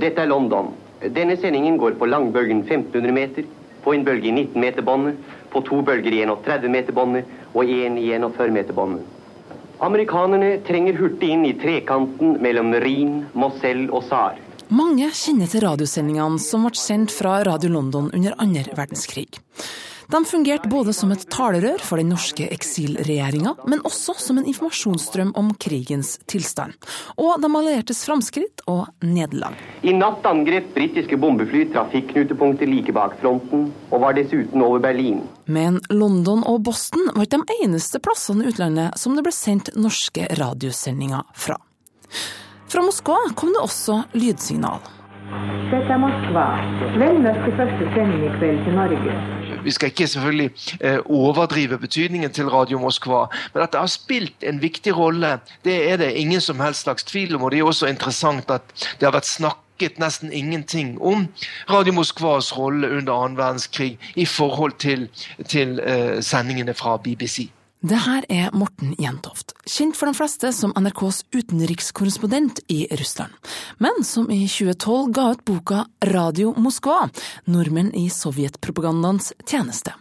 Dette er London. Denne sendingen går på langbølgen 1500 meter, på en bølge i 19-meterbåndet, på to bølger i 31-meterbåndet og én i 41-meterbåndet. Amerikanerne trenger hurtig inn i trekanten mellom Rhin, Moselle og Saar. Mange kjenner til radiosendingene som ble sendt fra Radio London under andre verdenskrig. De fungerte både som et talerør for den norske eksilregjeringa, men også som en informasjonsstrøm om krigens tilstand, og de alliertes framskritt og nederlag. I natt angrep britiske bombefly trafikknutepunkter like bak fronten, og var dessuten over Berlin. Men London og Boston var ikke de eneste plassene i utlandet som det ble sendt norske radiosendinger fra. Fra Moskva kom det også lydsignal. Dette er Moskva. Vel møtt til første sending i kveld til Norge. Vi skal ikke selvfølgelig eh, overdrive betydningen til Radio Moskva, men at det har spilt en viktig rolle, det er det ingen som helst slags tvil om. Og det er også interessant at det har vært snakket nesten ingenting om Radio Moskvas rolle under annen verdenskrig i forhold til, til uh, sendingene fra BBC. Det her er Morten Jentoft, kjent for de fleste som NRKs utenrikskorrespondent i Russland, men som i 2012 ga ut boka Radio Moskva, nordmenn i sovjetpropagandaens tjeneste.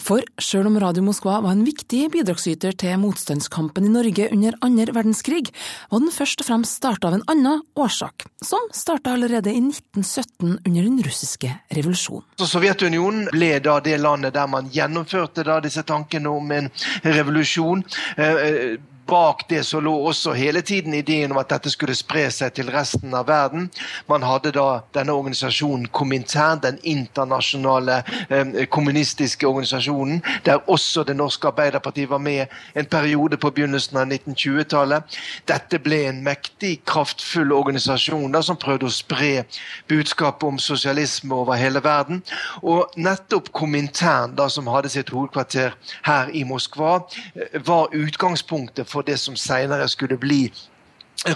For selv om Radio Moskva var en viktig bidragsyter til motstandskampen i Norge under andre verdenskrig, var den først og fremst starta av en annen årsak, som starta allerede i 1917 under den russiske revolusjonen. Sovjetunionen ble da det landet der man gjennomførte disse tankene om en revolusjon. Bak det så lå også hele tiden ideen om at dette skulle spre seg til resten av verden. Man hadde da denne organisasjonen Komintern, den internasjonale eh, kommunistiske organisasjonen, der også det norske Arbeiderpartiet var med en periode på begynnelsen av 1920-tallet. Dette ble en mektig, kraftfull organisasjon da, som prøvde å spre budskapet om sosialisme over hele verden. Og nettopp Komintern, da, som hadde sitt hovedkvarter her i Moskva, eh, var utgangspunktet for for det som seinere skulle bli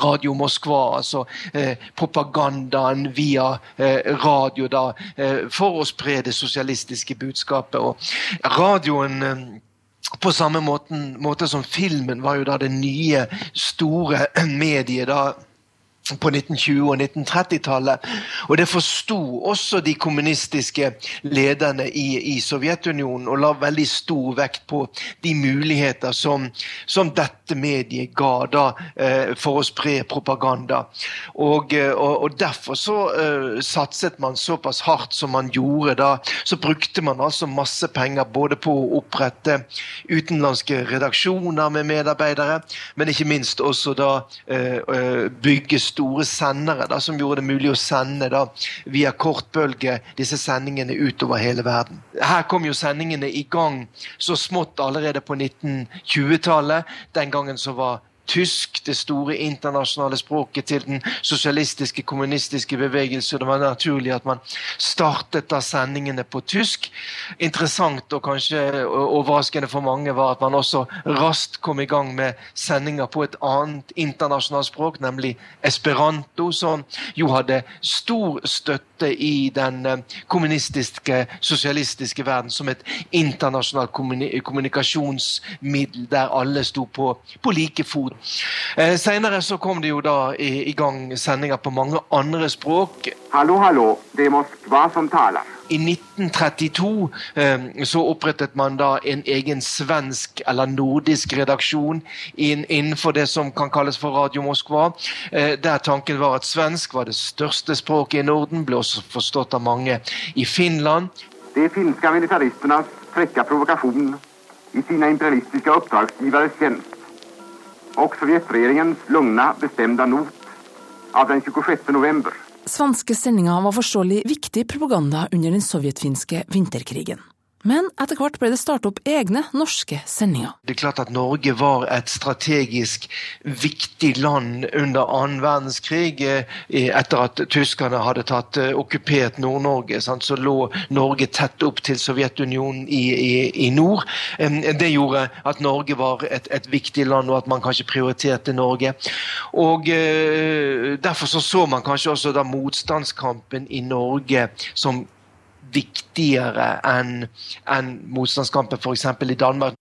Radio Moskva, altså eh, propagandaen via eh, radio da, eh, for å spre det sosialistiske budskapet. Og radioen eh, på samme måten, måte som filmen var jo da det nye, store mediet. da på 1920- og 1930-tallet. Og det forsto også de kommunistiske lederne i, i, Sovjetunionen, og la veldig stor vekt på de muligheter som, som dette mediet ga da, eh, for å spre propaganda. Og, eh, og, og derfor så eh, satset man såpass hardt som man gjorde da. Så brukte man altså masse penger både på å opprette utenlandske redaksjoner med medarbeidere, men ikke minst også da eh, bygge store sendere da, som gjorde det mulig å sende da, via kortbølge disse sendingene utover hele verden. Her kom jo sendingene i gang så smått allerede på 1920-tallet. Den gangen så var tysk, det store internasjonale språket til den sosialistiske, kommunistiske bevegelse. Det var naturlig at man startet da sendingene på tysk. Interessant og kanskje overraskende for mange var at man også raskt kom i gang med sendinger på et annet internasjonalt språk, nemlig esperanto, som jo hadde stor støtte i den eh, kommunistiske, sosialistiske verden som et internasjonalt kommunikasjonsmiddel der alle sto på, på like fot Eh, Seinere så kom det jo da i, i gang sendinger på mange andre språk. Hallo, hallo, det er Moskva som taler. I 1932 eh, så opprettet man da en egen svensk eller nordisk redaksjon inn, innenfor det som kan kalles for Radio Moskva. Eh, der tanken var at svensk var det største språket i Norden, ble også forstått av mange i Finland. De finske militaristenes frekke provokasjon i sine imperialistiske oppdragsgiveres tjeneste og Sovjetregjeringens lugna, bestemte not av den 26. november. Svenske sendinger var forståelig viktig propaganda under den sovjetfinske vinterkrigen. Men etter hvert ble det startet opp egne norske sendinger. Det er klart at Norge var et strategisk viktig land under annen verdenskrig. Eh, etter at tyskerne hadde tatt eh, okkupert Nord-Norge, så lå Norge tett opp til Sovjetunionen i, i, i, nord. Det gjorde at Norge var et, et, viktig land, og at man kanskje prioriterte Norge. Og eh, Derfor så, så man kanskje også da motstandskampen i Norge som viktigere enn en motstandskampen f.eks. i Danmark.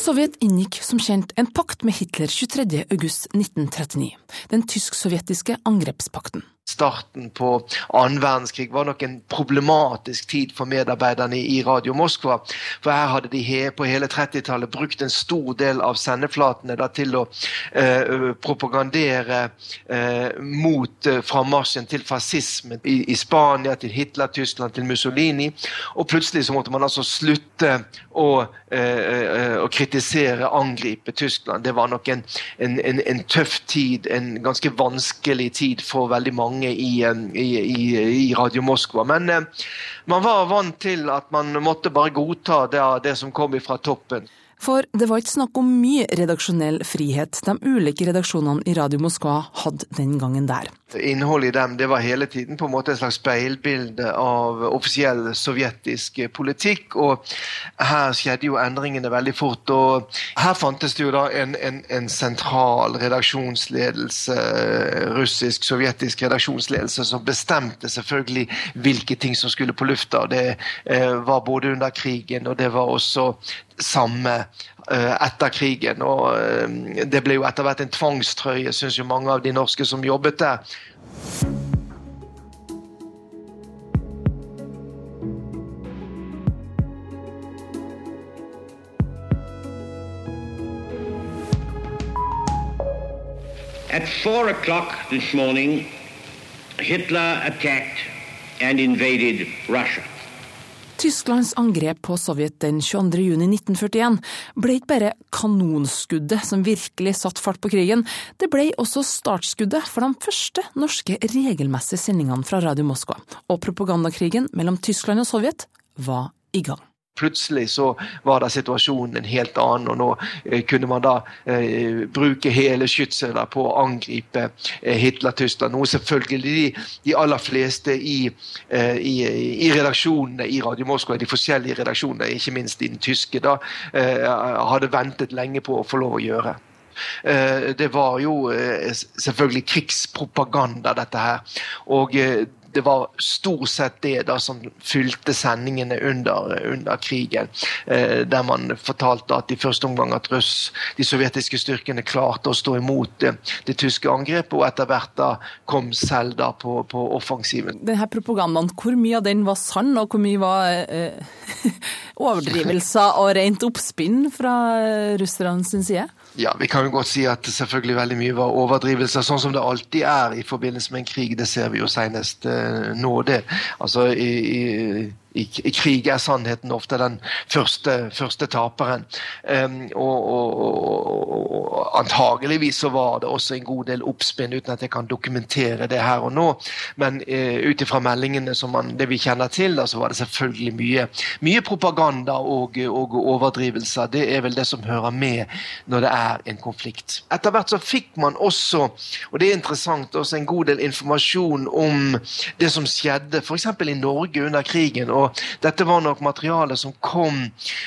Sovjet inngikk som kjent en pakt med Hitler 23.8.1939, den tysk-sovjetiske angrepspakten starten på annen verdenskrig var nok en problematisk tid for medarbeiderne i Radio Moskva. For her hadde de på hele 30-tallet brukt en stor del av sendeflatene da, til å eh, propagandere eh, mot eh, frammarsjen til fascisme i, i, Spania, til Hitler, Tyskland, til Mussolini. Og plutselig så måtte man altså slutte å, eh, eh å kritisere, angripe Tyskland. Det var nok en, en, en, en tøff tid, en ganske vanskelig tid for veldig mange mange i, i, i Radio Moskva. Men eh, man var vant til at man måtte bare godta det, det som kom fra toppen. For det var ikke snakk om mye redaksjonell frihet de ulike redaksjonene i Radio Moskva hadde den gangen der. Innholdet i dem det var hele tiden på en måte et slags speilbilde av offisiell sovjetisk politikk. og Her skjedde jo endringene veldig fort. og Her fantes det jo da en, en, en sentral redaksjonsledelse, russisk-sovjetisk redaksjonsledelse, som bestemte selvfølgelig hvilke ting som skulle på lufta. Det eh, var både under krigen, og det var også samme etter krigen. og eh, Det ble jo etter hvert en tvangstrøye, syns jo mange av de norske som jobbet der. At four o'clock this morning, Hitler attacked and invaded Russia. Tysklands angrep på Sovjet den 22.6.1941 ble ikke bare kanonskuddet som virkelig satte fart på krigen, det ble også startskuddet for de første norske regelmessige sendingene fra Radio Moskva, og propagandakrigen mellom Tyskland og Sovjet var i gang plutselig så var da situasjonen en helt annen, og nå eh, kunne man da eh, bruke hele skytselen på å angripe eh, Hitler-Tyskland. Noe selvfølgelig de, de, aller fleste i, eh, i, i, redaksjonene i Radio Moskva, de forskjellige redaksjonene, ikke minst i den tyske, da eh, hadde ventet lenge på å få lov å gjøre. Eh, det var jo selvfølgelig krigspropaganda, dette her. Og det var stort sett det da som fylte sendingene under, under krigen. Eh, der man fortalte at i første omgang at russ, de sovjetiske styrkene klarte å stå imot det, det tyske angrepet, og etter hvert da kom selv da på, på offensiven. Denne propagandaen, hvor mye av den var sann, og hvor mye var eh, overdrivelser og rent oppspinn fra russerne sin side? Ja, Vi kan jo godt si at selvfølgelig veldig mye var overdrivelser, sånn som det alltid er i forbindelse med en krig. Det ser vi jo senest eh, nå, det. Altså, i, i i, i, krig er sannheten ofte den første, første taperen. Um, og, og, og, og, antageligvis så var det også en god del oppspinn, uten at jeg kan dokumentere det her og nå. Men uh, ut ifra meldingene som man, det vi kjenner til, da, så var det selvfølgelig mye, mye propaganda og, overdrivelser. Det er vel det som hører med når det er en konflikt. Etter hvert så fikk man også, og det er interessant, også en god del informasjon om det som skjedde f.eks. i Norge under krigen. og og dette var nok materiale som kom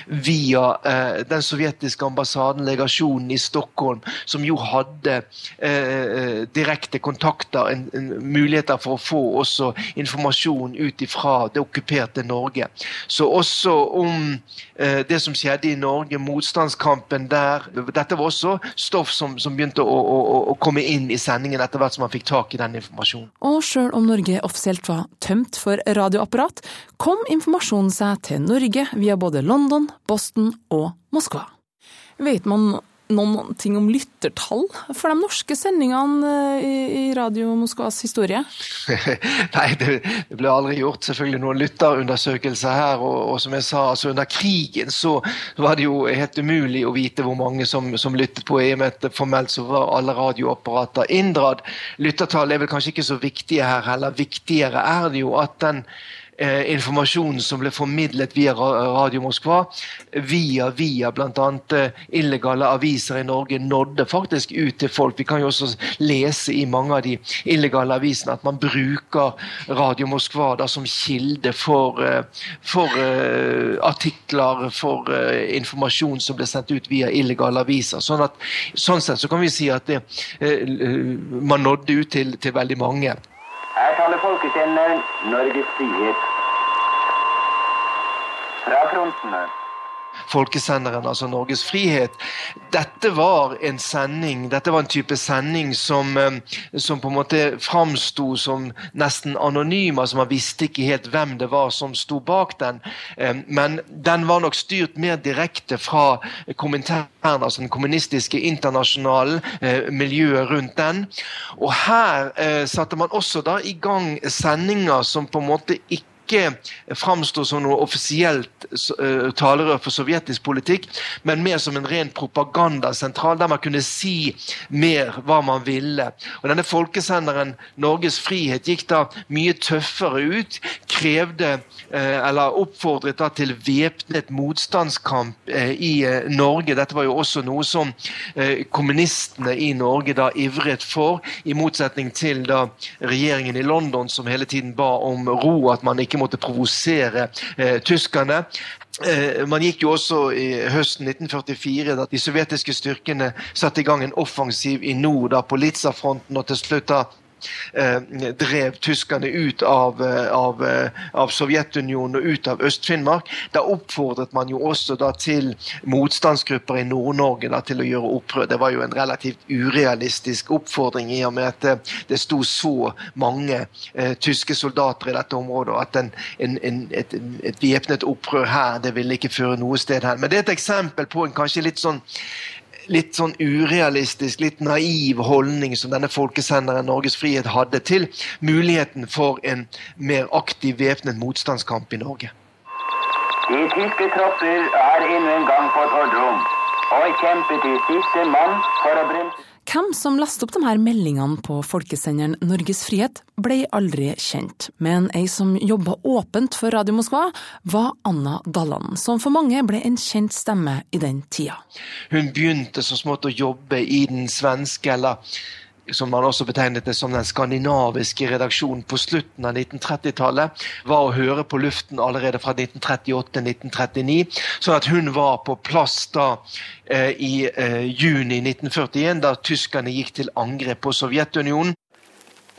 via eh, den sovjetiske ambassaden, legasjonen i Stockholm, som jo hadde eh, eh, direkte kontakter, en, en, muligheter for å få også informasjon ut fra det okkuperte Norge. Så også om eh, det som skjedde i Norge, motstandskampen der. Dette var også stoff som, som begynte å, å, å, komme inn i sendingen etter hvert som man fikk tak i den informasjonen. Og sjøl om Norge offisielt var tømt for radioapparat, kom informasjonen seg til Norge via både London, Boston og Moskva. Vet man noen ting om lyttertall for de norske sendingene eh, i, Radio Moskvas historie? Nei, det, ble aldri gjort selvfølgelig noen lytterundersøkelser her. Og, og, som jeg sa, altså under krigen så var det jo helt umulig å vite hvor mange som, som lyttet på. I at formelt så var alle radioapparater inndratt. Lyttertall er vel kanskje ikke så viktige her heller. Viktigere er det jo at den eh, informasjonen som ble formidlet via Radio Moskva, via via bl.a. Eh, illegale aviser i Norge, nådde faktisk ut til folk. Vi kan jo også lese i mange av de illegale avisene at man bruker Radio Moskva da, som kilde for, eh, for uh, artikler, for uh, informasjon som ble sendt ut via illegale aviser. Sånn, at, sånn sett så kan vi si at det, uh, man nådde ut til, til veldig mange. Her taler folkesenderen Norges frihet. Fra frontene. Folkesenderen, altså Norges Frihet. Dette var en sending, dette var en type sending som, eh, som på en måte framsto som nesten anonym. altså Man visste ikke helt hvem det var som sto bak den. Eh, men den var nok styrt mer direkte fra kommentæren, altså den kommunistiske internasjonalen, miljøet rundt den. Og her satte man også da i gang sendinger som på en måte ikke ikke framstå som noe offisielt uh, talerør for sovjetisk politikk, men mer som en ren propagandasentral, der man kunne si mer hva man ville. Og Denne folkesenderen Norges Frihet gikk da mye tøffere ut. Krevde, uh, eller oppfordret da til væpnet motstandskamp uh, i Norge. Dette var jo også noe som kommunistene i Norge da ivret for, i motsetning til da regjeringen i London som hele tiden ba om ro, at man ikke måtte provosere eh, tyskerne. Eh, man gikk jo også i høsten 1944 da de sovjetiske styrkene satte i gang en offensiv i nord da på Litsa-fronten og til slutt da drev tyskerne ut av, eh, av, eh, av Sovjetunionen og ut av Øst-Finnmark. Da oppfordret man jo også da til motstandsgrupper i Nord-Norge til å gjøre opprør. Det var jo en relativt urealistisk oppfordring i og med at det sto så mange eh, tyske soldater i dette området, og at en, en, en, et, et væpnet opprør her det ville ikke føre noe sted hen. Men det er et eksempel på en kanskje litt sånn litt sånn urealistisk, litt naiv holdning som denne folkesenderen Norges Frihet hadde til muligheten for en mer aktiv væpnet motstandskamp i Norge. De tyske tropper er enda en gang fått ordre om å kjempe til siste mann for å bremse hvem som lastet opp de her meldingene på folkesenderen Norges Frihet, ble aldri kjent, men ei som jobba åpent for Radio Moskva, var Anna Dalland, som for mange ble en kjent stemme i den tida. Hun begynte så smått å jobbe i den svenske, eller som man også betegnet det som den skandinaviske redaksjonen på slutten av 1930-tallet, var å høre på luften allerede fra 1938-1939. Sånn at hun var på plass da eh, i eh, juni 1941, da tyskerne gikk til angrep på Sovjetunionen.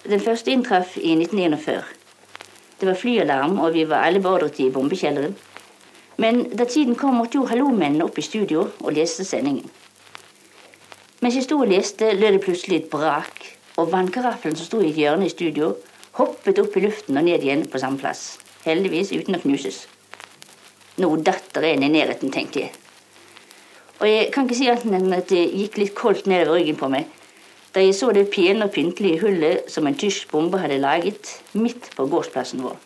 Den første inntraff i 1941. Det var flyalarm, og vi var alle beordret i bombekjelleren. Men da tiden kom, måtte jo hallo-mennene opp i studio og lese sendingen. Mens jeg sto og leste, lød det plutselig et brak, og vannkaraffelen som sto i et hjørne i studio, hoppet opp i luften og ned igjen på samme plass. Heldigvis uten å knuses. Nå datter en i nærheten, tenkte jeg. Og jeg kan ikke si annet enn at det gikk litt koldt nedover ryggen på meg da jeg så det pene og pyntelige hullet som en tysk bombe hadde laget midt på gårdsplassen vår.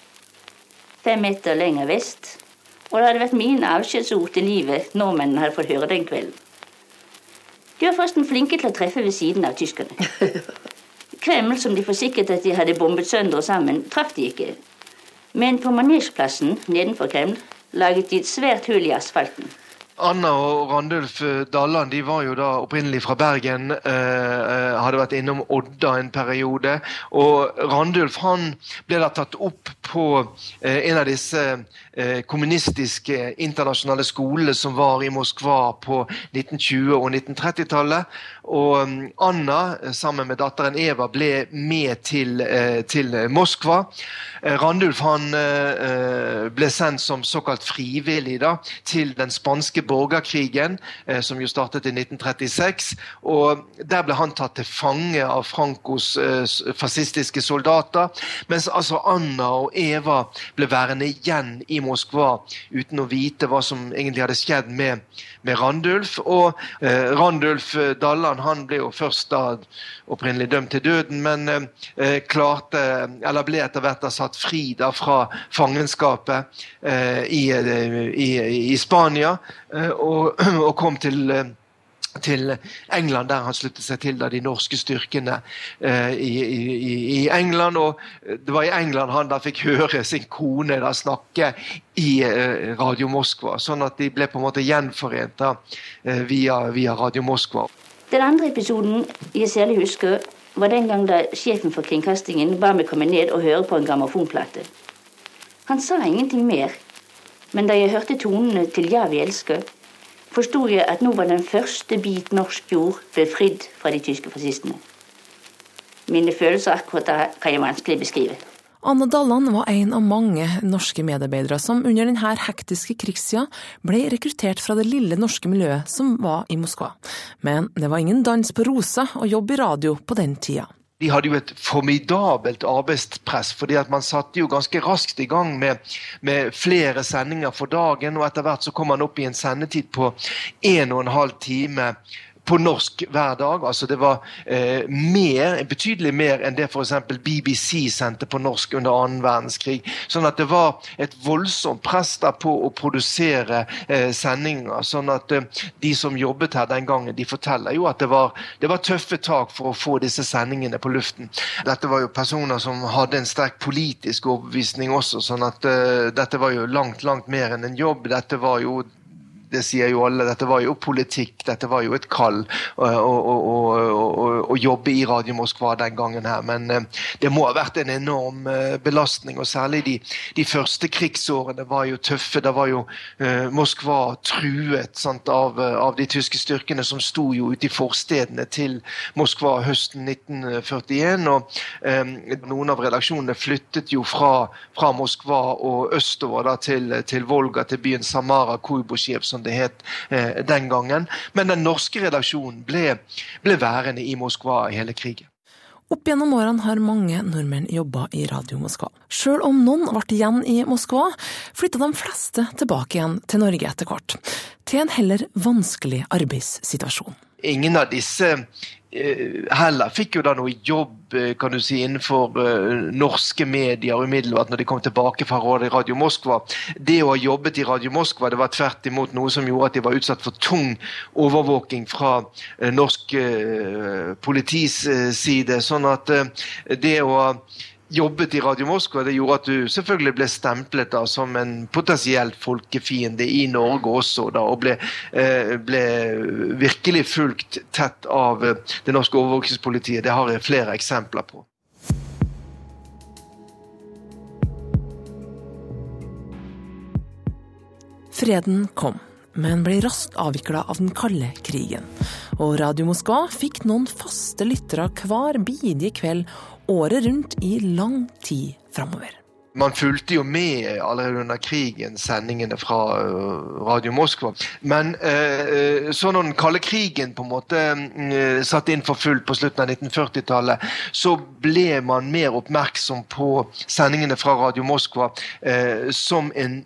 Fem meter lenger vest, og det hadde vært mine avskjedsord til livet nordmennene hadde fått høre den kvelden. De var forresten flinke til å treffe ved siden av tyskerne. Kreml, som de forsikret at de hadde bombet sønder og sammen, traff de ikke. Men på manesjeplassen nedenfor Kreml laget de et svært hull i asfalten. Anna og Randulf Dalland de var jo da opprinnelig fra Bergen. Eh, eh, hadde vært innom Odda en periode. Og Randulf han ble da tatt opp på eh, en av disse eh, kommunistiske internasjonale skolene som var i Moskva på 1920- og 1930-tallet. Og um, Anna sammen med datteren Eva ble med til, eh, til Moskva. Eh, Randulf han ble sendt som såkalt frivillig da, til den spanske borgerkrigen, eh, som jo startet i 1936. og Der ble han tatt til fange av Francos eh, fascistiske soldater. Mens altså Anna og Eva ble værende igjen i Moskva uten å vite hva som egentlig hadde skjedd med, med Randulf. Og eh, Randulf Dalland han ble jo først da opprinnelig dømt til døden, men eh, klarte, eller ble etter hvert satt fri da fra fangenskapet eh, i, i, i, Spania. Eh, og, og kom til eh, til England, der han sluttet seg til da, de norske styrkene eh, i, i, i, England. Og det var i England han da fikk høre sin kone da snakke i eh, Radio Moskva. Sånn at de ble på en måte gjenforent da, eh, via, via, Radio Moskva. Den andre episoden jeg særlig husker, var den gang da sjefen for kringkastingen ba meg komme ned og høre på en grammofonplate. Han sa ingenting mer men da jeg hørte tonene til Ja, vi elsker, forsto jeg at nå var den første bit norsk jord befridd fra de tyske fascistene. Mine følelser akkurat da kan jeg vanskelig beskrive. Anne Dalland var en av mange norske medarbeidere som under denne hektiske krigssida ble rekruttert fra det lille norske miljøet som var i Moskva. Men det var ingen dans på rosa å jobbe i radio på den tida. De hadde jo et formidabelt arbeidspress, fordi at man satte jo ganske raskt i gang med, med flere sendinger for dagen. Og etter hvert så kom man opp i en sendetid på en og en halv time på norsk hver dag. altså Det var eh, mer, betydelig mer enn det f.eks. BBC sendte på norsk under annen verdenskrig. Sånn at det var et voldsomt press der på å produsere eh, sendinger. Sånn at eh, de som jobbet her den gangen, de forteller jo at det var, det var, tøffe tak for å få disse sendingene på luften. Dette var jo personer som hadde en sterk politisk overbevisning også, sånn at uh, dette var jo langt, langt mer enn en jobb. Dette var jo det sier jo alle, dette var jo politikk, dette var jo et kall å jobbe i Radio Moskva den gangen her. Men eh, det må ha vært en enorm eh, belastning, og særlig de, de første krigsårene var jo tøffe. Da var jo Moskva truet sant, av, av, de tyske styrkene som sto jo ute i forstedene til Moskva høsten 1941. og um, Noen av redaksjonene flyttet jo fra, fra Moskva og østover da, til, til Volga, til byen Samara Kuibosjev, som det het eh, den gangen. Men den norske redaksjonen ble, ble værende i Moskva i hele krigen. Opp gjennom årene har mange nordmenn jobba i Radio Moskva. Sjøl om noen ble igjen i Moskva, flytta de fleste tilbake igjen til Norge etter hvert. Til en heller vanskelig arbeidssituasjon. Ingen av disse heller fikk jo da noe jobb eh, kan du si, innenfor uh, norske medier umiddelbart når de kom tilbake fra Radio Moskva. Det å ha jobbet i Radio Moskva det var tvert imot noe som gjorde at de var utsatt for tung overvåking fra norsk uh, politis side. Sånn at det å jobbet i Radio Moskva, det gjorde at du selvfølgelig ble stemplet da, som en potensielt folkefiende i Norge også, da, og ble, eh, ble virkelig fulgt tett av eh, det norske overvåkingspolitiet. Det har jeg flere eksempler på. Freden kom, men ble raskt avvikla av den kalde krigen. Og Radio Moskva fikk noen faste lyttere hver bidige kveld året rundt i lang tid framover. Man fulgte jo med allerede under krigen sendingene fra øh, Radio Moskva. Men øh, så når den kalde krigen på en måte satt inn for fullt på slutten av 1940-tallet, så ble man mer oppmerksom på sendingene fra Radio Moskva som en,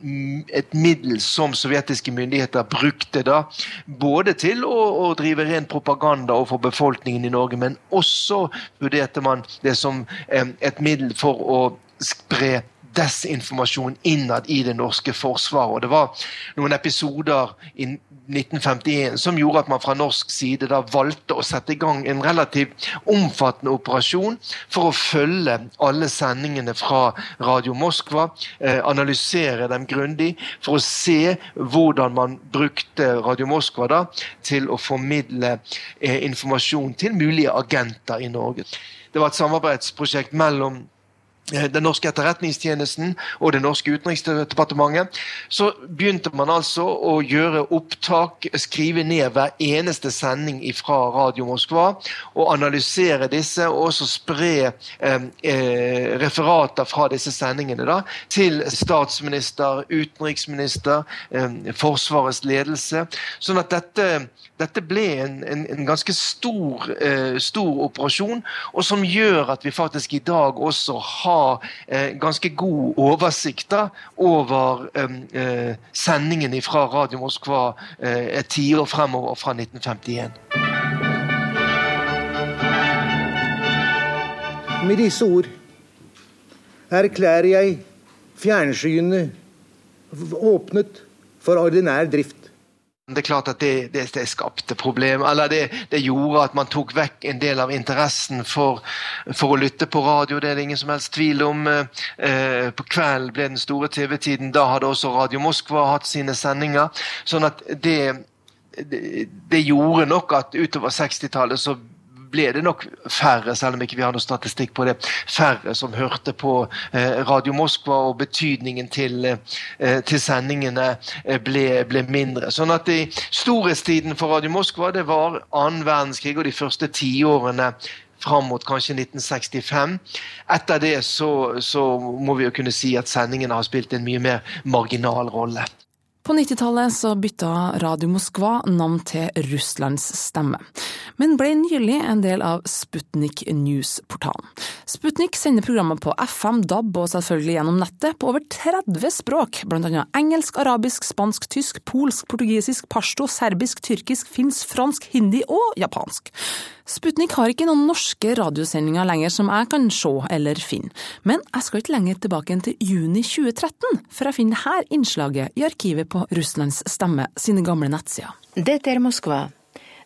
et middel som sovjetiske myndigheter brukte da, både til å, å drive ren propaganda overfor befolkningen i Norge, men også vurderte man det som et middel for å spre desinformasjon innad i det norske forsvaret. Og Det var noen episoder i 1951 som gjorde at man fra norsk side da valgte å sette i gang en relativt omfattende operasjon for å følge alle sendingene fra Radio Moskva, eh, analysere dem grundig, for å se hvordan man brukte Radio Moskva da til å formidle eh, informasjon til mulige agenter i Norge. Det var et samarbeidsprosjekt mellom den norske etterretningstjenesten og det norske utenriksdepartementet, så begynte man altså å gjøre opptak, skrive ned hver eneste sending fra Radio Moskva, og analysere disse, og også spre eh, eh, referater fra disse sendingene da, til statsminister, utenriksminister, eh, Forsvarets ledelse. Sånn at dette, dette ble en, en, en ganske stor, eh, stor operasjon, og som gjør at vi faktisk i dag også har eh, ganske god oversikt da, over eh, sendingen fra Radio Moskva eh, et tiår fremover fra 1951. Med disse ord erklærer jeg fjernsynet åpnet for ordinær drift. Det er klart at det, det, det skapte problem, eller det, det, gjorde at man tok vekk en del av interessen for, for, å lytte på radio. Det er det ingen som helst tvil om. Eh, på kvelden ble den store TV-tiden. Da hadde også Radio Moskva hatt sine sendinger. sånn at det, det gjorde nok at utover 60-tallet så ble det nok færre, selv om ikke vi har noe statistikk på det, færre som hørte på eh, Radio Moskva, og betydningen til, eh, til sendingene eh, ble, ble, mindre. Sånn at i storhetstiden for Radio Moskva det var annen verdenskrig og de første tiårene fram mot kanskje 1965. Etter det så, så må vi jo kunne si at sendingene har spilt en mye mer marginal rolle. På 90-tallet så bytta Radio Moskva navn til Russlands stemme, men ble nylig en del av Sputnik News-portalen. Sputnik sender programmer på FM, DAB og selvfølgelig gjennom nettet på over 30 språk, annet engelsk, arabisk, spansk, tysk, polsk, portugisisk, pashto, serbisk, tyrkisk, finsk, fransk, hindi og japansk. Sputnik har ikke noen norske radiosendinger lenger som jeg kan se eller finne, men jeg skal ikke lenger tilbake enn til juni 2013 før jeg finner dette innslaget i arkivet på Russlands Stemme sine gamle nettsider. Dette er Moskva.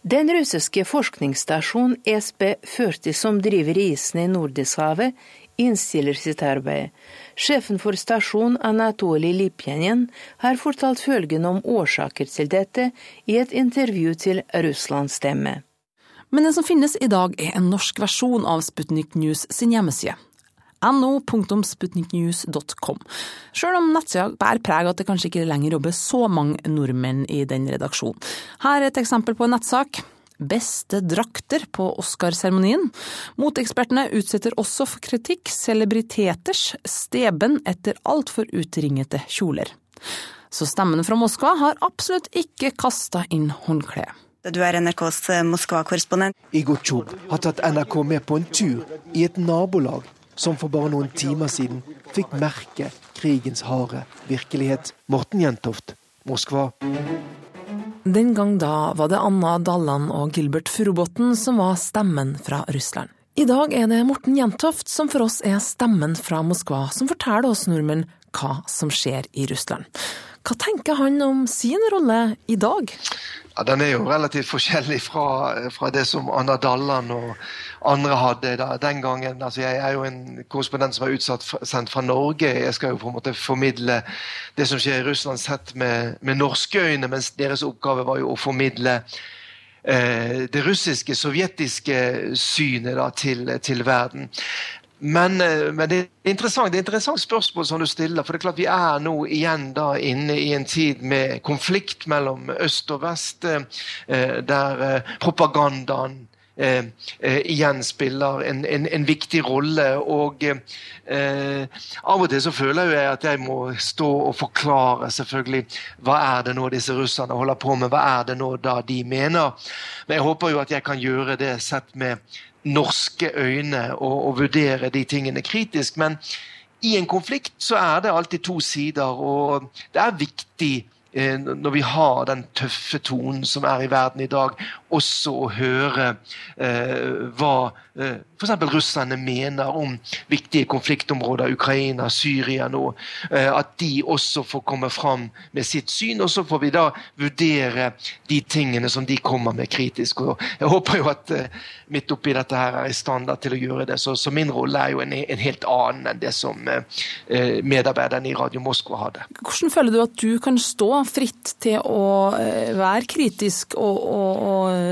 Den russiske forskningsstasjonen SB40 som driver isen i Nordishavet, innstiller sitt arbeid. Sjefen for stasjonen, Anatolij Lipjanin, har fortalt følgende om årsaker til dette i et intervju til Russlands Stemme. Men den som finnes i dag er en norsk versjon av Sputnik News sin hjemmeside. no.sputniknews.com. Selv om nettsida bærer preg av at det kanskje ikke lenger jobber så mange nordmenn i den redaksjonen. Her er et eksempel på en nettsak. Beste drakter på Oscarseremonien. Motekspertene utsetter også for kritikk celebriteters steben etter altfor utringete kjoler. Så stemmen fra Moskva har absolutt ikke kasta inn håndkleet. Du er NRKs Moskva-korrespondent. Igor Tsjub har tatt NRK med på en tur i et nabolag som for bare noen timer siden fikk merke krigens harde virkelighet. Morten Jentoft, Moskva. Den gang da var det Anna Dalland og Gilbert Furubotn som var stemmen fra Russland. I dag er det Morten Jentoft som for oss er stemmen fra Moskva, som forteller oss nordmenn hva som skjer i Russland. Hva tenker han om sin rolle i dag? Ja, Den er jo relativt forskjellig fra, fra det som Anna Dalland og andre hadde da, den gangen. Altså, jeg er jo en korrespondent som er utsatt sendt fra Norge. Jeg skal jo på en måte formidle det som skjer i Russland sett med, med norske øyne, mens deres oppgave var jo å formidle eh, det russiske, sovjetiske synet da, til, til verden. Men, eh, men, det, er interessant, det er interessant spørsmål som du stiller. For det er klart vi er nå igjen da inne i en tid med konflikt mellom øst og vest, eh, der eh, propagandaen Eh, eh, igjen spiller en, en, en, viktig rolle. Og eh, av og til så føler jeg at jeg må stå og forklare selvfølgelig hva er det nå disse russerne holder på med, hva er det nå da de mener. Men jeg håper jo at jeg kan gjøre det sett med norske øyne og, og vurdere de tingene kritisk. Men i en konflikt så er det alltid to sider, og det er viktig eh, når vi har den tøffe tonen som er i verden i dag, også å høre eh, hva eh, f.eks. russerne mener om viktige konfliktområder, Ukraina, Syria nå. Eh, at de også får komme fram med sitt syn, og så får vi da vurdere de tingene som de kommer med kritisk. Og jeg håper jo at eh, midt oppi dette her er i stand til å gjøre det. Så, så min rolle er jo en, en, helt annen enn det som eh, eh, medarbeiderne i Radio Moskva hadde. Hvordan føler du at du kan stå fritt til å eh, være kritisk og, og, og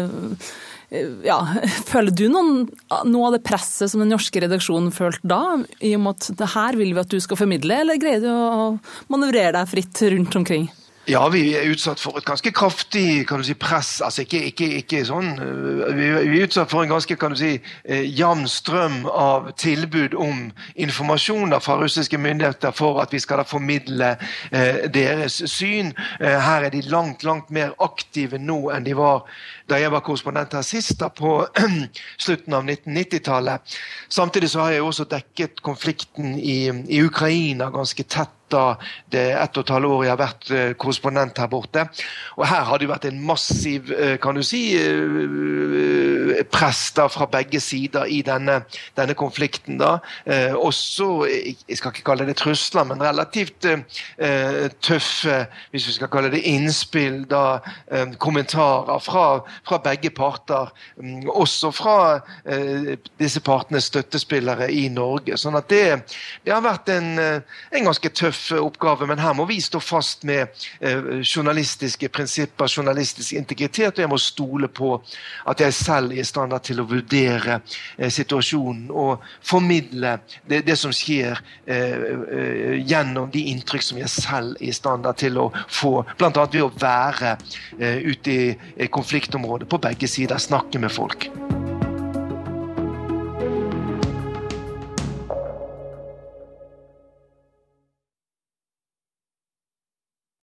ja, Føler du noen, noe av det presset som den norske redaksjonen følte da, i og med at det her vil vi at du skal formidle, eller greier du å manøvrere deg fritt rundt omkring? Ja, vi er utsatt for et ganske kraftig kan du si, press. altså Ikke, ikke, ikke sånn øh, Vi er utsatt for en ganske kan du si, øh, jevn strøm av tilbud om informasjoner fra russiske myndigheter for at vi skal da formidle eh, deres syn. Her er de langt, langt mer aktive nå enn de var da jeg var korrespondent her sist, da på slutten av 1990-tallet. Samtidig så har jeg også dekket konflikten i, i Ukraina ganske tett da det ett og et halvt år jeg har vært eh, korrespondent her borte. Og her har det vært en massiv eh, kan du si, eh, press fra begge sider i denne, denne konflikten. da. Også, jeg skal ikke kalle det trusler, men relativt tøffe, hvis vi skal kalle det innspill, da, kommentarer fra, fra begge parter. Mm, også fra disse partenes støttespillere i Norge. sånn at det, det har vært en, en ganske tøff oppgave, men her må vi stå fast med eh, journalistiske prinsipper, journalistisk integritet, og jeg må stole på at jeg selv er i stand til å vurdere eh, situasjonen og formidle det, det som skjer eh, eh gjennom de inntrykk som jeg selv er i stand til å få, bl.a. ved å være eh, ute i konfliktområdet på begge sider, snakke med folk.